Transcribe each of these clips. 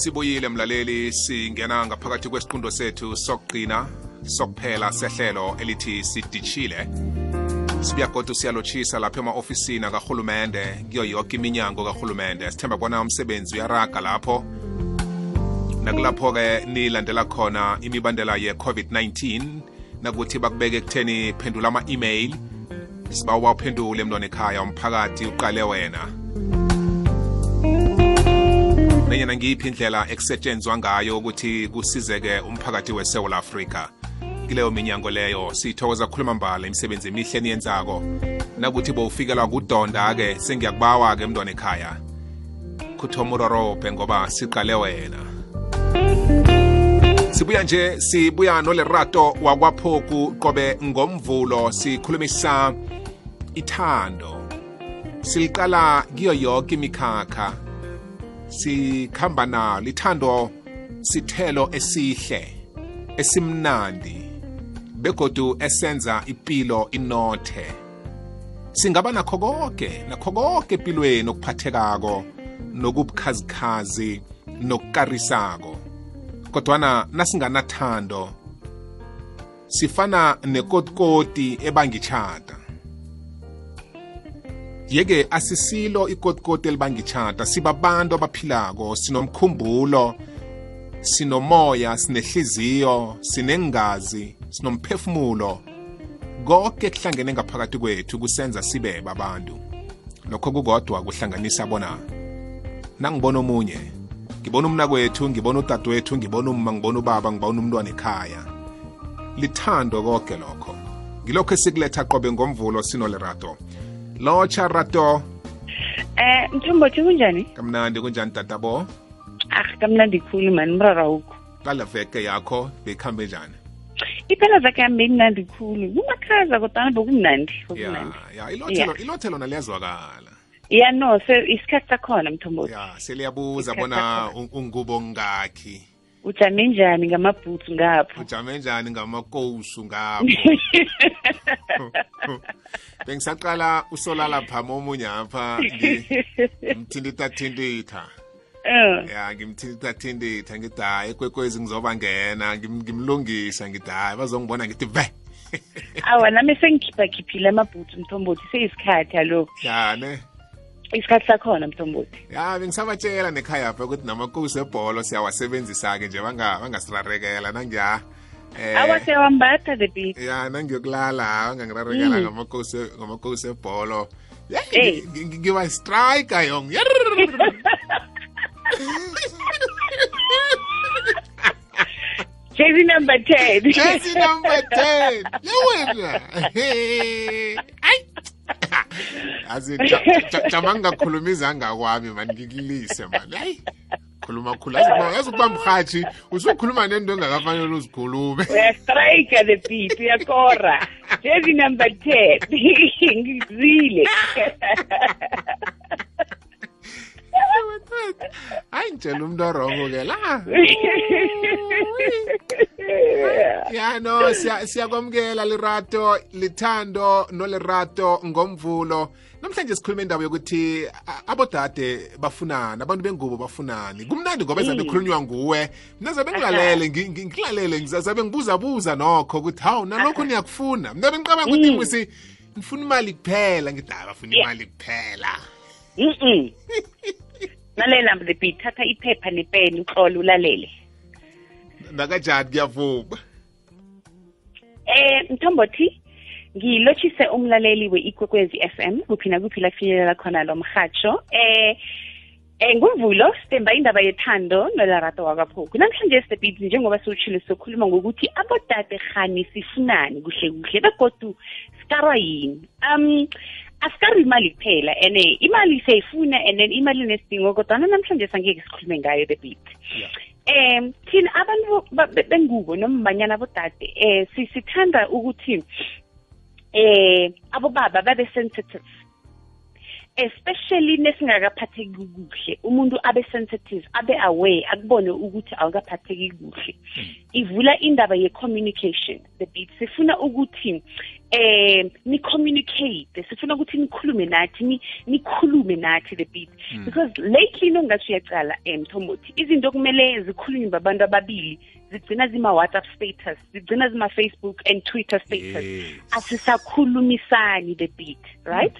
sibuyile mlaleli singena ngaphakathi kwesiqundo sethu sokugcina sokuphela sehlelo elithi sidishile. Sibuya kodwa siyalotshisa lapha ema-ofisini akarhulumende kuyo yoke iminyango karhulumende. Sithemba bona umsebenzi uyaraga lapho. Nakulapho-ke nilandela khona imibandela ye-covid-19 nakuthi bakubeke ekutheni phendula ama-email. Siba ubawuphendule emntwana ekhaya umphakathi uqale wena. Nenyana ngiyiphi indlela ekusetshenzwa ngayo ukuthi kusizeke umphakathi wesewula afrika? Kileyo minyango leyo sithokoza khuluma mbala imisebenzi emihle niyenzako nakuthi bowufikelwa kudonda-ke sengiyakubawa-ke emntwana ekhaya. Khuthoma urorobhe ngoba siqale wena. Sibuya nje sibuya nolerato wakwaphoku qobe ngomvulo sikhulumisa ithando. Siliqala kiyo yonke imikhakha. Sikhamba nalo ithando sithelo esihle esimnandi begodu esenza impilo inothe. Singaba nakho konke nakho konke empilweni okuphathekako nokubukhazikhazi nokukarisako. Kodwana nasinganathando sifana nekotikoti ebangitshata yeke asisilo ikotikoti elibangitshata. Sibabantu abaphilako sinomkhumbulo sinomoya sinehliziyo sinengazi sinomphefumulo. Konke kuhlangene ngaphakathi kwethu kusenza sibe babantu. Lokho kukodwa kuhlanganisa bona nangibona omunye ngibona umnakwethu ngibona udadewethu ngibona umma ngibona ubaba ngibona umntwana ekhaya. Lithando konke lokho. Ngilokho esikuletha qobe ngomvulo sinolerato. Lotsha rato Eh Mthombothi kunjani? kamnandi kunjani tatabo Ah kamnandi khulu man mrara uku kala veke yakho bekhambe njani Iphela zakhe yami beyimnandi khulu. Kumakhaza kodwana bokumnandi. ya ya ilothelo ilothelo naliyazwakala Yeah no se isikhathi sakhona Mthombothi. ya seliyabuza bona ungubo ngakhi Ujame njani ngamabhutsu ngapho? ujame njani ngamakousu ngapho? Bengisaqala usolala phama omunye apha ngimthindithathinditha Eh. ya ngimthindithathinditha ngithi hayi ekwekwezi ngizoba ngena ngimlungisa ngithi hayi bazongibona ngithi ve Awa nami sengikhipha khiphile amabhutsu Mthombothi seyisikhathi alokhu yane Isikhathi sakhona Mthombothi. ya bengisabatshela nekhaya pha ukuthi namakosi ebholo siyawasebenzisa-ke nje banga- bangasirarekela nangiya eh, Awa sewambatha the beat. ya nangiyokulala bangangirarekela Mm. ngamakosi ngamakosi ebholo Ya, Hey. ngi- ngi- ngiba strike yong Jersey number 10. Jersey number 10 yewena yazi jama ngingakhuluma izanga kwami mani ngikulise mani hayi khuluma khulu. Yazi ukuba mhathi usukhuluma nento engakafanele uzikhulume. Uyastrike the beat uyakora. Jezi number 10 ngizile hayi ngitshela umuntu orongo ke la ya no siya- siyakwamukela lirato lithando nolerato ngomvulo. Namhlanje sikhuluma indaba yokuthi abodade bafunani abantu bengubo bafunani. Kumnandi ngoba ezabe khulunywa nguwe. Mna zabe ngilalele ngi- ngi- ngilalele zabe ngibuzabuza nokho ukuthi hawu nalokho niyakufuna? Mna bengicabanga ukuthi ngisi ngifuna imali kuphela ngithi hayi bafuna imali kuphela. Lalela beat thatha iphepha nepeni uhlole ulalele. Nakajani kuyavuma eh mthombothi ngilotshise umlaleli we-ikwekwezi FM kuphi nakuphi la kufinyelela khona lo mhatsho eh Eh ngumvulo sitemba indaba yethando nolarato wakaphoku namhlanje sitebhithi njengoba siwutshile sokhuluma ngokuthi abodade khani sifunani kuhle kuhle begodu sikarwa yini. Um asikarwi imali kuphela and imali siyayifuna and then imali nesidingo kodwana namhlanje sangeke sikhulume ngayo the beat um thina abantu ba- be- bengubo noma banyana abodade um sithanda ukuthi eh abobaba babe sensitive. Especially nesingakaphatheki kuhle. Umuntu abe sensitive abe aware akubone ukuthi awukaphatheki kuhle. Ivula indaba ye-communication the beat. Sifuna ukuthi eh ni communicate sifuna ukuthi nikhulume nathi nikhulume nathi the beat. Mm. because lately nongathi uyacala emthomothi izinto okumele zikhulunywe babantu ababili zigcina zima-whatsapp status zigcina zima-facebook and twitter status. Yes. asisakhulumisani the beat right?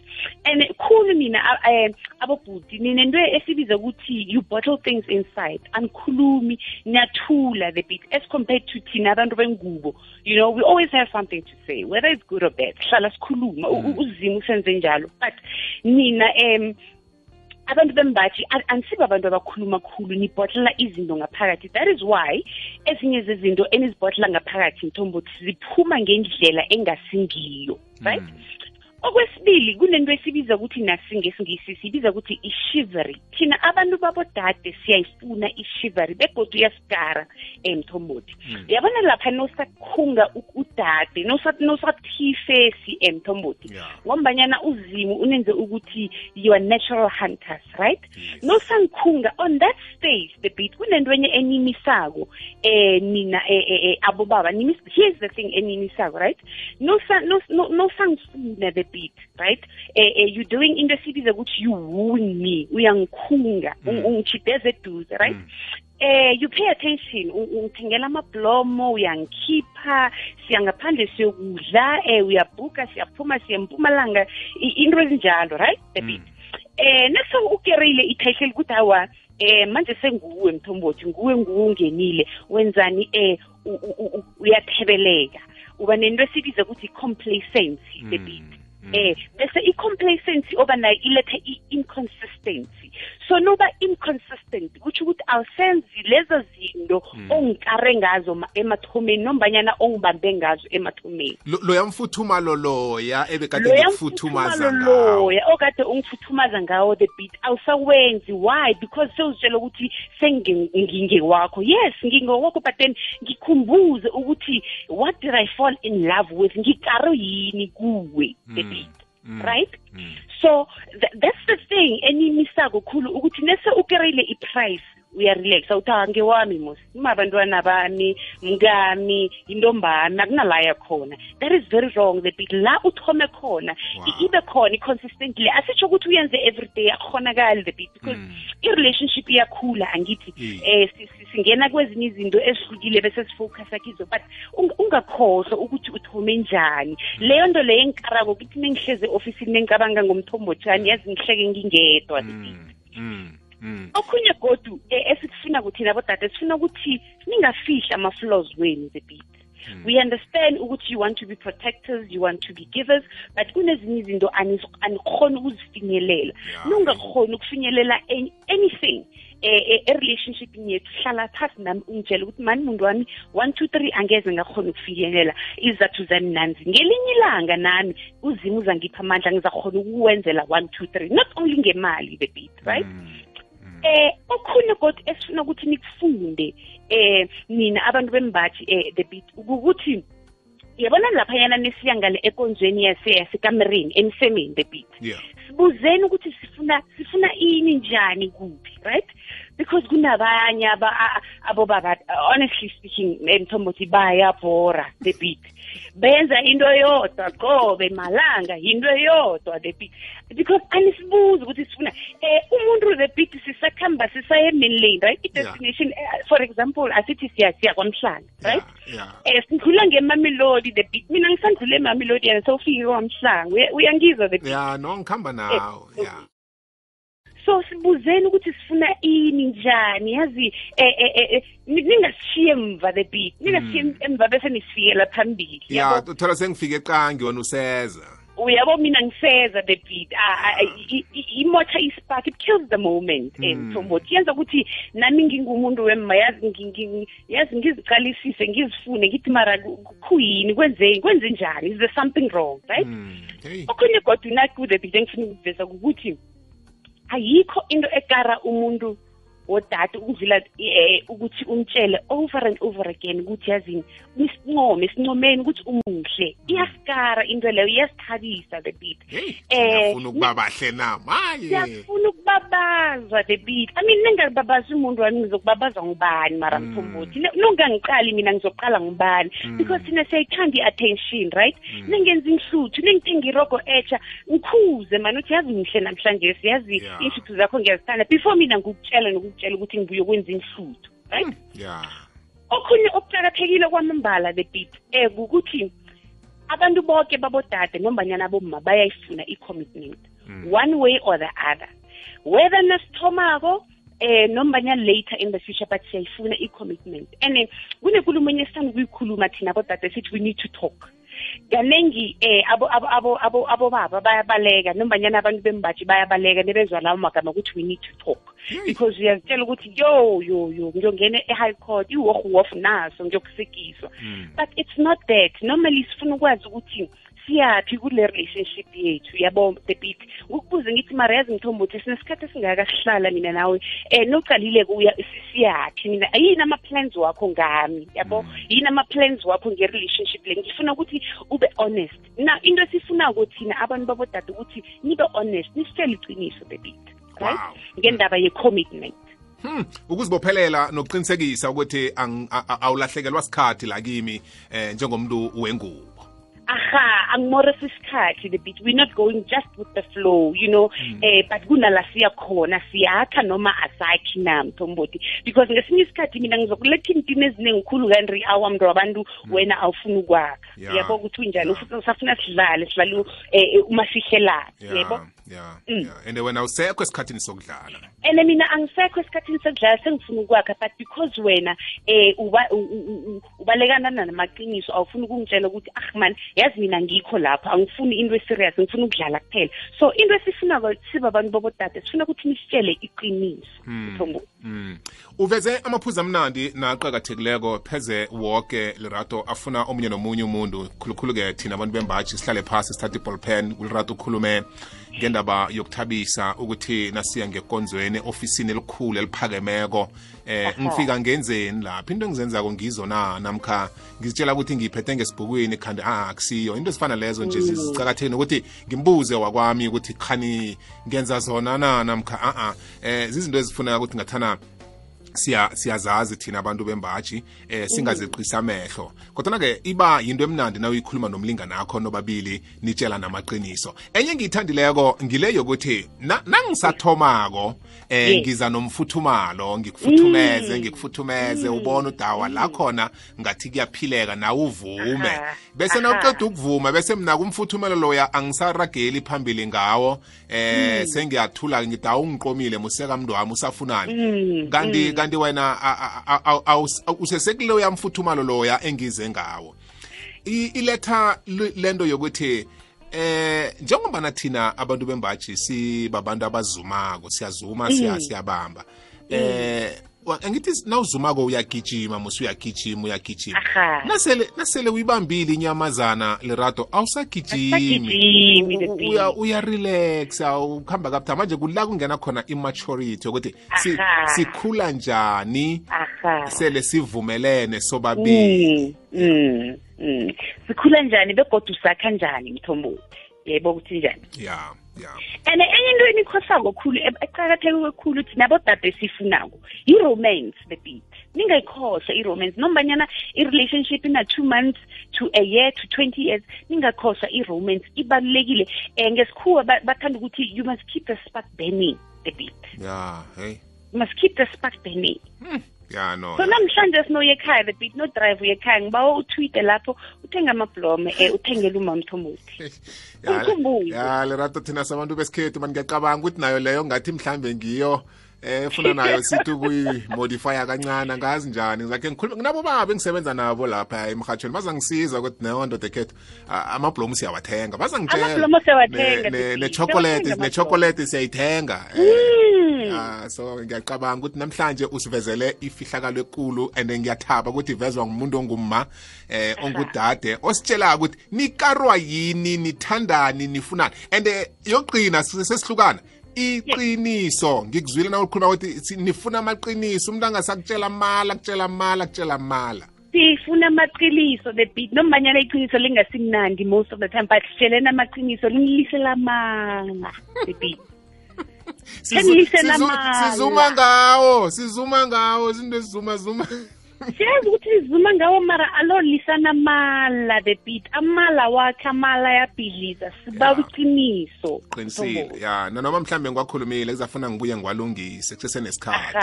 And khulu nina um abobhuti ninento esibiza ukuthi you bottle things inside. Anikhulumi niyathula the beat. As compared to thina abantu bengubo you know we always have something to say whether it's good bad hlala sikhuluma mm. uzima usenze njalo but nina um abantu bembathi anisibo abantu abakhuluma khulu nibhotlela izinto ngaphakathi that is why ezinye zezinto enizibhotlela ngaphakathi mthombothi ziphuma ngendlela engasingiyo right mm. Okwesibili kunento esibiza ukuthi nasingesingisi sibiza ukuthi i-shivery thina abantu babodade siyayifuna i-shivery begodwa uyasigara emthombothi hmm. uyabona lapha nosakhunga udade nosathifesi emthombothi ngombanyana uzimu unenze ukuthi you are natural hunters right? Nosangikhunga on that stage the beat kunento enye enimisako eh nina eh, eh, eh abobaba here's the thing enimisako right? Nosangifuna the beat right eh, eh you doing into esibiza ukuthi you wooing me uyangikhunga mm. ungithideza eduze right mm. eh you pay attention ungithengela amablomo uyangikhipha siya ngaphandle siyokudla eh uyabhuka siyaphuma siyempumalanga into ezinjalo right the beat mm. eh nase ukerile ititle ukuthi awa eh manje senguwe mthombothi nguwe nguwe ungenile wenzani eh uyathebeleka uba nento esibiza ukuthi complacency the beat Mm. Eh bese i-complacency oba nayo ilethe i-inconsistency. So noba inconsistent kutsho ukuthi awusenzi lezo zinto mm. ongikare ngazo emathomeni nombanyana ongibambe ngazo emathomeni. Loya mfuthumalo loya ebekade ngikufuthumaza ngawo. loya okade ungifuthumaza ngawo the beat awusawenzi why? Because sewuzitshela ukuthi sengingewakho yes ngingewakho but then ngikhumbuze ukuthi what did i fall in love with? Ngikaro yini kuwe? The mm. Beat mm. right mm. so th that's the thing enimisako khulu ukuthi nese ukerile i-price uyarelaxa uthi angewami mos imabantwana bami mkami intombami akunalaya khona. That is very wrong the bit la uthome khona ibe khona i-consistently. Asitsho ukuthi uyenze everyday akhonakali the bit because mm. i-relationship iyakhula angithi um singena kwezinye izinto ezihlukile bese sifocus kizo but ungakhohlwa ukuthi uthome njani. Leyo nto leyo engikarako kithi nengihleze e-ofisini nengicabanga ngomthombotshani yazi ngihleke ngingedwa the bit mm. Mm. okhunye godu e, esikufuna kuthina bodade sifuna ukuthi ningafihli ama-flaws wenu the beat Mm. we understand ukuthi you want to be protectors you want to be givers but kunezinye izinto anikhona ukuzifinyelela nungakhona ukufinyelela anything eh e-relationship yethu hlala phasi nami ungitshela ukuthi mani muntu wami one two three angeze ngakhona ukufinyelela izathu zami nanzi ngelinye ilanga nami uzima uzangipha amandla ngizakhona ukuwenzela one two three not only ngemali the beat right mm. Eh okhunye kodwa esifuna ukuthi nikufunde eh nina abantu bembathi eh the beat ukuthi yabona lapha yana nesiya ngale ekonzweni yase yasekamereni emsemeni the beat yeah. sibuzeni ukuthi sifuna sifuna ini njani kuphi right because kunabanye abobaba honestly speaking emthombothi bayabhora the beat. Benza into yodwa qobe malanga into yodwa the beat. Because anisibuzi ukuthi sifuna eh umuntu the beat sisakhamba sisaye emin lane right? I-destination yeah. uh, for example asithi siya siya kwamhlanga right? yeah, yeah. eh sidlula ngemamelodi the beat. Mina ngisandlule emamelodi yana sewufike kwamhlanga. Uyangizwa the beat. Yeah no ngikhamba nawo eh, yeah. So sibuzeni ukuthi sifuna ini njani yazi eh eh eh ningasishiye emva the beat ningasishiye hmm. emva bese nisifikela phambili ya uthola sengifike eqangi wona useza uyabo mina ngiseza the beat imotha ispark it kills the moment and hmm. so much yenza ukuthi nami ngingumuntu wemma yazi yazi ngiziqalisise ngizifune ngithi mara kuyini kwenze kwenze njani is there something wrong right hmm. okhunye kodwa naku the beat engifuna ukuveza ukuthi ayikho into ekara umuntu wodade ukuvila eh, ukuthi umtshele over and over again ukuthi yazini isincome esincomeni ukuthi umuhle. Iyasikara into leyo iyasithabisa the beat. Eh ukuba bahle na maye. Siyafuna ukubabazwa the beat. I mean ningababazi umuntu wami ngizokubabaza ngubani mara Mm. mthombothi. Nungangiqali mina ngizoqala ngubani? Because thina siyayithanda i-attention right? Ningenza inhluthu ningithenga irogo etsha ngikhuze mani uthi yazi ngihle namhlanje siyazi inhluthu zakho ngiyazithanda. Before mina ngikutshela nokukutshela ukuthi ngibuye kwenza inhluthu right? Ya okhunye okuqakathekile kwamambala the beat eh ukuthi abantu bonke babodade nombanyana bomma bayayifuna i-commitment one way or the other. Whether nasithomako eh nombanyana later in the future but siyayifuna i-commitment. And kunenkulumo enye esithanda ukuyikhuluma thina bodade sithi we need to talk. Kaningi eh abo abo abo abo abo baba bayabaleka nombanyana abantu bembaji bayabaleka nebezwa lawo magama ukuthi we need to talk. Because uyazitshela ukuthi yo yo yo ngiyongena e-high court iwohwof naso ngiyokusikiswa. But it's not that. Normally sifuna ukwazi ukuthi siyaphi kule relationship yethu? Yabo the beat ukubuze ngithi mara yazi ngithomba ukuthi sinesikhathi esingaka sihlala mina nawe um noqalile-ke uya siyaphi mina? Yini ama-plans wakho ngami? Yabo yini ama-plans wakho nge-relationship le? Ngifuna ukuthi ube honest. Na into esifunako thina abantu babodada ukuthi nibe honest nisitshele iqiniso the beat right? Wow. ngendaba ye-commitment. Hmm, ukuzibophelela nokuqinisekisa ukuthi ang- a- a- awulahlekelwa sikhathi la kimi eh njengomuntu wengubo. Aha angimorisi isikhathi the beat we're not going just with the flow you know. Eh but kunala siya khona siyakha noma asakhi na mthombothi because ngesinye isikhathi mina ngizokuletha intini eziningi khulu kanti awamntu wabantu wena awufuni ukwakha. Yeah. yabo ukuthi unjani? Yeah. ufuna usafuna sidlale sidlale eh, eh, umafihlelane ya. yebo? Ya Mm. ya and wena usekho esikhathini sokudlala? And mina angisekho esikhathini sokudlala sengifuna ukwakha but because wena eh uba ubalekana namaqiniso awufuni ukungitshela ukuthi ah man yazi mina ngikho lapho angifuni into eserious ngifuna ukudlala kuphela. So into esifunako siba abantu bobodade sifuna ukuthi nisitshele iqiniso. Mthombo Mm. uveze amaphuzu amnandi naqakathekileko pheze woke lerato afuna omunye nomunye umuntu khulukhulu-ke thina abantu bembaji sihlale phasi sithathe iballpen kulerato ukhulume ngendaba yokuthabisa ukuthi nasiya ngekonzweni ofisini elikhulu eliphakemeko eh ngifika ngenzeni lapha. Into engizenzako ngizo na namkha ngizitshela ukuthi ngiyiphethe ngesibhukwini khandi ah akusiyo. Into ezifana lezo nje zicakathekile ukuthi ngimbuze wakwami ukuthi khani ngenza zona na namkha a a eh zizinto ezifuneka ukuthi ngathana siyazazi thina abantu bembaji eh singazeqisa amehlo. Kodwa ke iba yinto emnandi na uyikhuluma nomlingani akho nobabili nitshela namaqiniso. Enye ngiyithandileko ngile yokuthi na- nangisathomako eh Yes. ngiza nomfuthumalo ngikufuthumeze ngikufuthumeze ubone udawa la khona ngathi kuyaphileka nawe uvume Aha, bese aha. nawuqeda ukuvuma bese mina kumfuthumelo loya angisarageli phambili ngawo eh sengiyathula ngithi awungiqomile museka mntu wami usafunani? Kanti kanti wena a- a- a- a- awus- usesekuloya mfuthumalo loya engize ngawo. I- iletha le- lento yokuthi eh njengoba thina abantu bembaji sibabantu abazumako siyazuma siya siyabamba. Eh wa- angithi nawuzumako uyagijima musi uyagijima uyagijima nasele nasele uyibambile inyamazana lerato awusagijimi Awusagijimi, the U- thing. uya uyarelaxa ukuhamba kabuthaka manje kula kungena khona imaturity yokuthi sikhula njani sele sivumelene sobabili. Mm, mm, mm. sikhula njani begodwa usakha njani mthombothi? Yebo ukuthi njani? Ya ya and enye into enikhosako khulu e- eqakatheke kakhulu thina bodade sifunako i-romance the beat ningayikhohlwa i-romance nombanyana i-relationship ina two months to a year to twenty years ningakhohlwa i-romance. Ibalulekile um ngesikhuwa ba- bathanda ukuthi you must keep the spark burning the beat ya hey. You must keep the spark burning. Ya no so namhlanje sinoye ekhaya the beat no drive uye ekhaya ngibawa uthwide lapho uthenge amablome um uthengele uma mthombothi Ya- Umkhumbuzo. ya lerato thina sabantu besikhethu mani ngiyacabanga ukuthi nayo leyo ngathi mhlambe ngiyo. Eh efuna nayo sithi ukuyimodifya kancane. Angazi njani? Ngizakhe ngikhuluma nginabo babe engisebenza nabo lapha emhathweni bazangisiza ukuthi neyo ndoda ekhethu a- amablomu siyawathenga. Bazangitshela Amablomu siyawathenga, Ne- ne- Titi. ne-chocolate Siyawathenga ne-chocolate siyayithenga. Mm. Ah so ngiyacabanga ukuthi namhlanje usivezele ifihlakalo ekulu and ngiyathaba ukuthi ivezwa ngumuntu ongumma eh ongudade ositshela ukuthi nikarwa yini nithandani nifunani? And eh, yogqina sesihlukana. Iqiniso. Ngikuzwile na ukhuluma ukuthi nifuna amaqiniso? Umuntu angasakutshela mala kutshela mala kutshela mala. Sifuna amaqiniso the beat nomanyana iqiniso lingasimnandi most of the time but sitsheleni amaqiniso lingilisela amanga the beat sizuma ngawo sizuma ngawo izinto ezizuma zuma siyazi ukuthi izuma ngawo mara alolisana mala the beat amala wakhe amala ayabhidliza sibawa iqiniso qinisile ya. nanoma mhlambe ngiwakhulumile kuzafuna ngibuye ngiwalungise kusesenesikhathi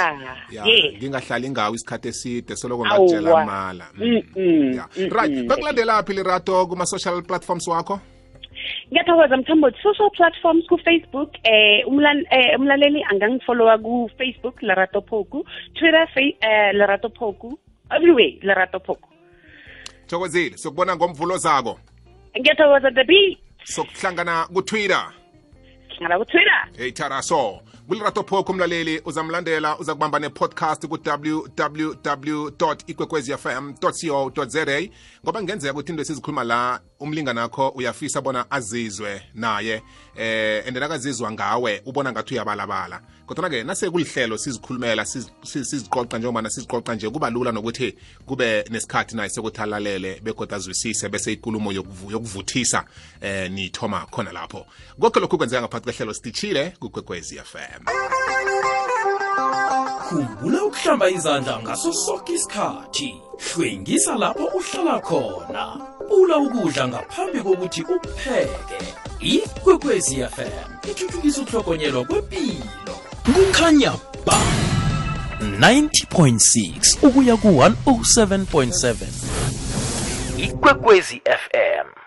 ya ngingahlali ngawo isikhathi eside soloko ngakutshela amala mm, ya. right bakulandela phi lirato kuma-social platforms wakho? Ngiyathokoza mthambothi social platforms ku-facebook eh umlan eh, umlaleli angangifollowa ku-facebook larato poku twitter eh, larato phoku everywhere lerato phoku thokozile sokubona ngomvulo zako. Ngiyathokoza the beat sokuhlangana kutwitter hlangana kutwitter hey taraso kulirato phokho umlaleli uzamlandela uza kubamba ne-podcast ku-www ikwekwezfm co za ngoba ngenzeka ukuthi into esizikhuluma la umlinganakho uyafisa bona azizwe naye eh and nakazizwa ngawe ubona ngathi uyabalabala. Kodwa-ke nase kulihlelo sizikhulumela siziqoqa njengoba nasiziqoqa nje kuba lula nokuthi kube nesikhathi naye sokuthi alalele begoda azwisise bese ikulumo yokuvuthisa eh nithoma khona lapho. Konke lokhu kwenzeka ngaphakathi kwehlelo sitichile kukwekwezi FM khumbula ukuhlamba izandla ngaso sonke isikhathi. Hlwengisa lapho uhlala khona. Bula ukudla ngaphambi kokuthi upheke. Ikwekwezi fm ithuthukisa ukuhlokonyelwa kwempilo. Kukhanya ba. 90.6 ukuya ku-107.7 ikwekwezi fm